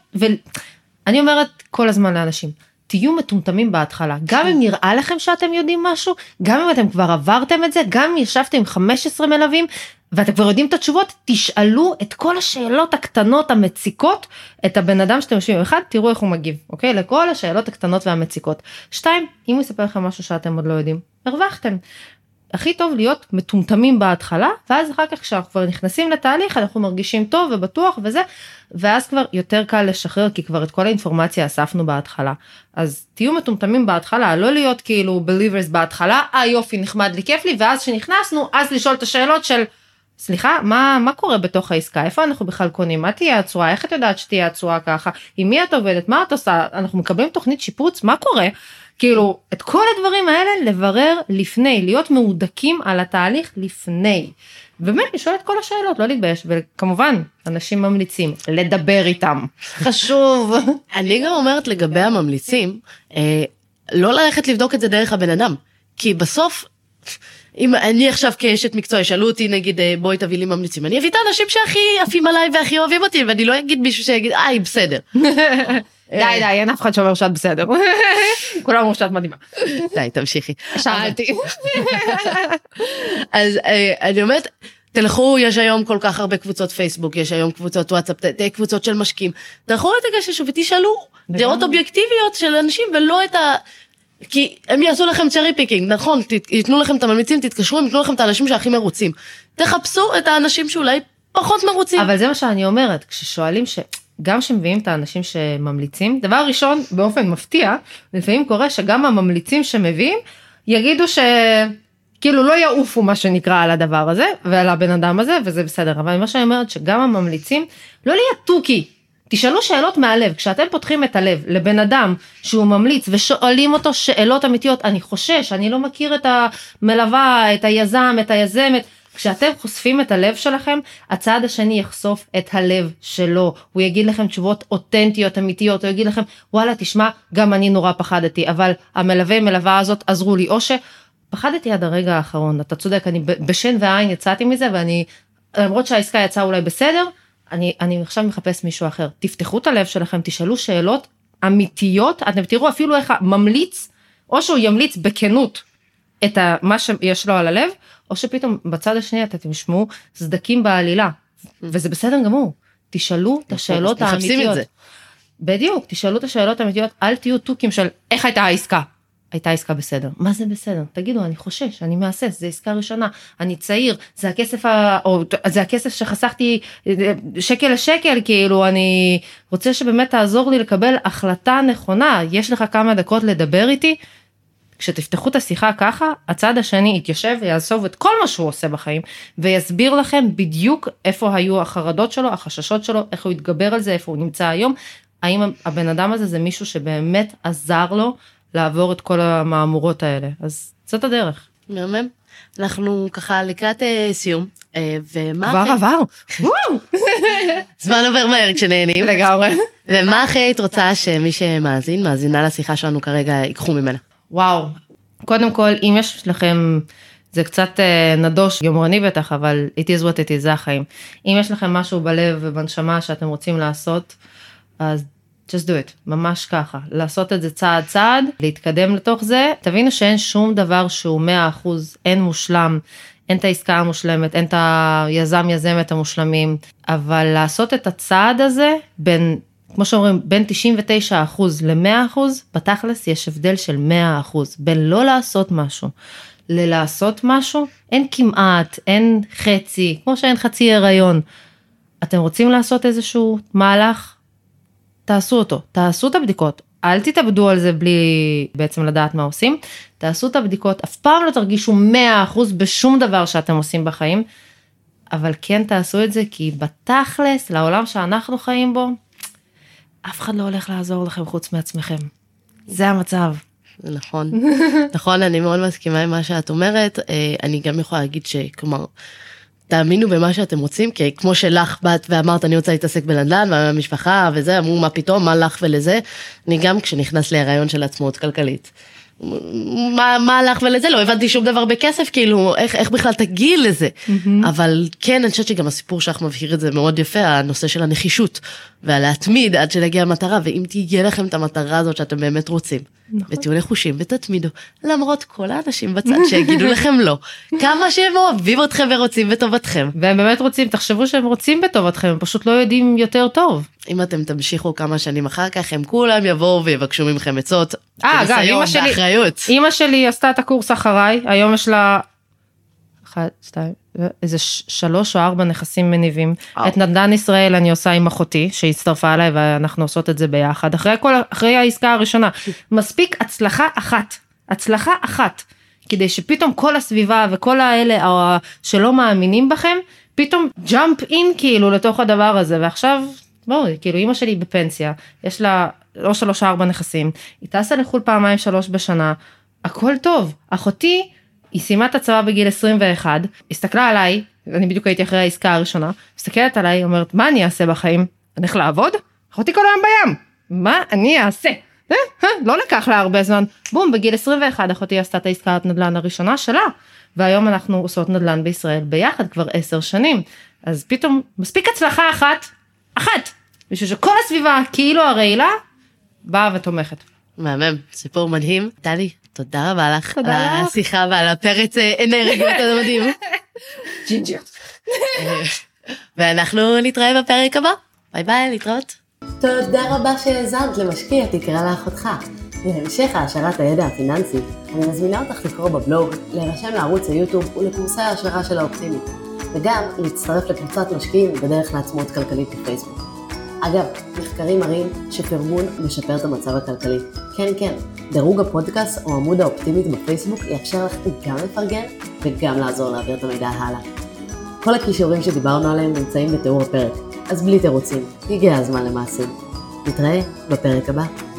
ואני אומרת כל הזמן לאנשים תהיו מטומטמים בהתחלה גם אם נראה לכם שאתם יודעים משהו גם אם אתם כבר עברתם את זה גם אם ישבתם עם 15 מלווים ואתם כבר יודעים את התשובות, תשאלו את כל השאלות הקטנות המציקות את הבן אדם שאתם יושבים. אחד, תראו איך הוא מגיב, אוקיי? לכל השאלות הקטנות והמציקות. שתיים, אם הוא יספר לכם משהו שאתם עוד לא יודעים, הרווחתם. הכי טוב להיות מטומטמים בהתחלה, ואז אחר כך כשאנחנו כבר נכנסים לתהליך אנחנו מרגישים טוב ובטוח וזה, ואז כבר יותר קל לשחרר כי כבר את כל האינפורמציה אספנו בהתחלה. אז תהיו מטומטמים בהתחלה, לא להיות כאילו believers בהתחלה, אה יופי נחמד לי כיף לי, ואז כשנכנסנו אז לשאול את השאלות של סליחה, מה, מה קורה בתוך העסקה? איפה אנחנו בכלל קונים? מה תהיה הצורה? איך את יודעת שתהיה הצורה ככה? עם מי את עובדת? מה את עושה? אנחנו מקבלים תוכנית שיפוץ? מה קורה? כאילו, את כל הדברים האלה לברר לפני, להיות מהודקים על התהליך לפני. באמת לשאול את כל השאלות, לא להתבייש, וכמובן, אנשים ממליצים, לדבר איתם. חשוב. [LAUGHS] אני גם אומרת לגבי הממליצים, אה, לא ללכת לבדוק את זה דרך הבן אדם, כי בסוף... אם אני עכשיו כאשת מקצוע ישאלו אותי נגיד אה, בואי תביא לי ממליצים אני אביא את האנשים שהכי עפים עליי והכי אוהבים אותי ואני לא אגיד מישהו שיגיד היא בסדר. [LAUGHS] די די אין אף אחד שאומר שאת בסדר. [LAUGHS] כולם אומרים שאת מדהימה. די תמשיכי. שאלתי. [LAUGHS] אז אה, אני אומרת תלכו יש היום כל כך הרבה קבוצות פייסבוק יש היום קבוצות וואטסאפ קבוצות של משקיעים. תלכו את הגשש ותשאלו דעות אובייקטיביות של אנשים ולא את ה... כי הם יעשו לכם cherry picking, נכון, ייתנו לכם את הממליצים, תתקשרו, הם ייתנו לכם את האנשים שהכי מרוצים. תחפשו את האנשים שאולי פחות מרוצים. אבל זה מה שאני אומרת, כששואלים ש... גם כשמביאים את האנשים שממליצים, דבר ראשון, באופן מפתיע, לפעמים קורה שגם הממליצים שמביאים, יגידו ש... כאילו לא יעופו מה שנקרא על הדבר הזה ועל הבן אדם הזה וזה בסדר. אבל מה שאני אומרת שגם הממליצים לא להיות תוכי. תשאלו שאלות מהלב, כשאתם פותחים את הלב לבן אדם שהוא ממליץ ושואלים אותו שאלות אמיתיות, אני חושש, אני לא מכיר את המלווה, את היזם, את היזמת, כשאתם חושפים את הלב שלכם, הצד השני יחשוף את הלב שלו, הוא יגיד לכם תשובות אותנטיות, אמיתיות, הוא יגיד לכם, וואלה, תשמע, גם אני נורא פחדתי, אבל המלווה מלווה הזאת עזרו לי, או שפחדתי עד הרגע האחרון, אתה צודק, אני בשן ועין יצאתי מזה, ואני, למרות שהעסקה יצאה אולי בסדר, אני, אני עכשיו מחפש מישהו אחר. תפתחו את הלב שלכם, תשאלו שאלות אמיתיות, אתם תראו אפילו איך הממליץ, או שהוא ימליץ בכנות את מה שיש לו על הלב, או שפתאום בצד השני אתם תשמעו סדקים בעלילה, וזה בסדר גמור. תשאלו את השאלות האמיתיות. בדיוק, תשאלו את השאלות האמיתיות, אל תהיו תוכים של איך הייתה העסקה. הייתה עסקה בסדר. מה זה בסדר? תגידו, אני חושש, אני מהסס, זה עסקה ראשונה, אני צעיר, זה הכסף, ה... או זה הכסף שחסכתי שקל לשקל, כאילו, אני רוצה שבאמת תעזור לי לקבל החלטה נכונה, יש לך כמה דקות לדבר איתי, כשתפתחו את השיחה ככה, הצד השני יתיישב ויעזוב את כל מה שהוא עושה בחיים, ויסביר לכם בדיוק איפה היו החרדות שלו, החששות שלו, איך הוא התגבר על זה, איפה הוא נמצא היום, האם הבן אדם הזה זה מישהו שבאמת עזר לו לעבור את כל המהמורות האלה, אז זאת הדרך. מהמם. אנחנו ככה לקראת אה, סיום, אה, ומה כבר עבר. [LAUGHS] זמן עובר מהר כשנהנים. לגמרי. ומה הכי היית רוצה שמי שמאזין, מאזינה לשיחה שלנו כרגע, ייקחו ממנה? וואו, קודם כל, אם יש לכם, זה קצת אה, נדוש, יומרני בטח, אבל it is what it is, זה החיים. אם יש לכם משהו בלב ובנשמה שאתם רוצים לעשות, אז just do it, ממש ככה. לעשות את זה צעד צעד, להתקדם לתוך זה. תבינו שאין שום דבר שהוא 100%, אין מושלם. אין את העסקה המושלמת, אין את היזם יזמת המושלמים, אבל לעשות את הצעד הזה בין כמו שאומרים, בין 99% ל-100%, בתכלס יש הבדל של 100%, בין לא לעשות משהו ללעשות משהו, אין כמעט, אין חצי, כמו שאין חצי הריון. אתם רוצים לעשות איזשהו מהלך? תעשו אותו, תעשו את הבדיקות, אל תתאבדו על זה בלי בעצם לדעת מה עושים, תעשו את הבדיקות, אף פעם לא תרגישו 100% בשום דבר שאתם עושים בחיים, אבל כן תעשו את זה כי בתכלס, לעולם שאנחנו חיים בו, אף אחד לא הולך לעזור לכם חוץ מעצמכם. זה המצב. נכון, [LAUGHS] נכון, אני מאוד מסכימה עם מה שאת אומרת. אה, אני גם יכולה להגיד שכלומר, תאמינו במה שאתם רוצים, כי כמו שלך באת ואמרת אני רוצה להתעסק בנדל"ן והמשפחה וזה, אמרו מה פתאום, מה לך ולזה. אני גם כשנכנס להיריון של עצמאות כלכלית. מה, מה הלך ולזה לא הבנתי שום דבר בכסף כאילו איך, איך בכלל תגיעי לזה mm-hmm. אבל כן אני חושבת שגם הסיפור שלך מבהיר את זה מאוד יפה הנושא של הנחישות והלהתמיד עד שנגיע המטרה ואם תהיה לכם את המטרה הזאת שאתם באמת רוצים נכון. ותהיו נחושים ותתמידו למרות כל האנשים בצד שיגידו לכם לא [LAUGHS] כמה שהם אוהבים אתכם ורוצים בטובתכם והם באמת רוצים תחשבו שהם רוצים בטובתכם הם פשוט לא יודעים יותר טוב. אם אתם תמשיכו כמה שנים אחר כך הם כולם יבואו ויבקשו מכם עצות. אה, אגב, אמא שלי, אמא שלי עשתה את הקורס אחריי, היום יש לה אחת, שתיים, איזה שלוש או ארבע נכסים מניבים. أو. את נדל"ן ישראל אני עושה עם אחותי, שהצטרפה אליי ואנחנו עושות את זה ביחד. אחרי כל, אחרי העסקה הראשונה, מספיק הצלחה אחת, הצלחה אחת, כדי שפתאום כל הסביבה וכל האלה שלא מאמינים בכם, פתאום ג'אמפ אין כאילו לתוך הדבר הזה, ועכשיו בואו, כאילו אימא שלי בפנסיה, יש לה לא שלוש ארבע נכסים, היא טסה לחו"ל פעמיים שלוש בשנה, הכל טוב. אחותי, היא סיימה את הצבא בגיל 21, הסתכלה עליי, אני בדיוק הייתי אחרי העסקה הראשונה, מסתכלת עליי, אומרת, מה אני אעשה בחיים? אני הולך לעבוד? אחותי כל היום בים, מה אני אעשה? אה, אה, לא לקח לה הרבה זמן, בום, בגיל 21 אחותי עשתה את העסקת נדל"ן הראשונה שלה, והיום אנחנו עושות נדל"ן בישראל ביחד כבר עשר שנים, אז פתאום מספיק הצלחה אחת אחת, בשביל שכל הסביבה כאילו הרעילה באה ותומכת. מהמם, סיפור מדהים. טלי, תודה רבה לך. תודה לך. על השיחה ועל הפרץ אה, אנרגיות המדהים. [LAUGHS] ג'ינג'יות. [LAUGHS] ואנחנו נתראה בפרק הבא. ביי ביי, להתראות. תודה רבה שהאזנת למשקיע תקרא לאחותך. להמשך העשרת הידע הפיננסי, אני מזמינה אותך לקרוא בבלוג, להירשם לערוץ היוטיוב ולקורסי ההשקעה של האופטימית. וגם להצטרף לקבוצת משקיעים בדרך לעצמאות כלכלית בפייסבוק. אגב, מחקרים מראים שפרגון משפר את המצב הכלכלי. כן, כן, דירוג הפודקאסט או עמוד האופטימית בפייסבוק יאפשר לך גם לפרגן וגם לעזור להעביר את המידע הלאה. כל הכישורים שדיברנו עליהם נמצאים בתיאור הפרק, אז בלי תירוצים, הגיע הזמן למעשים. נתראה בפרק הבא.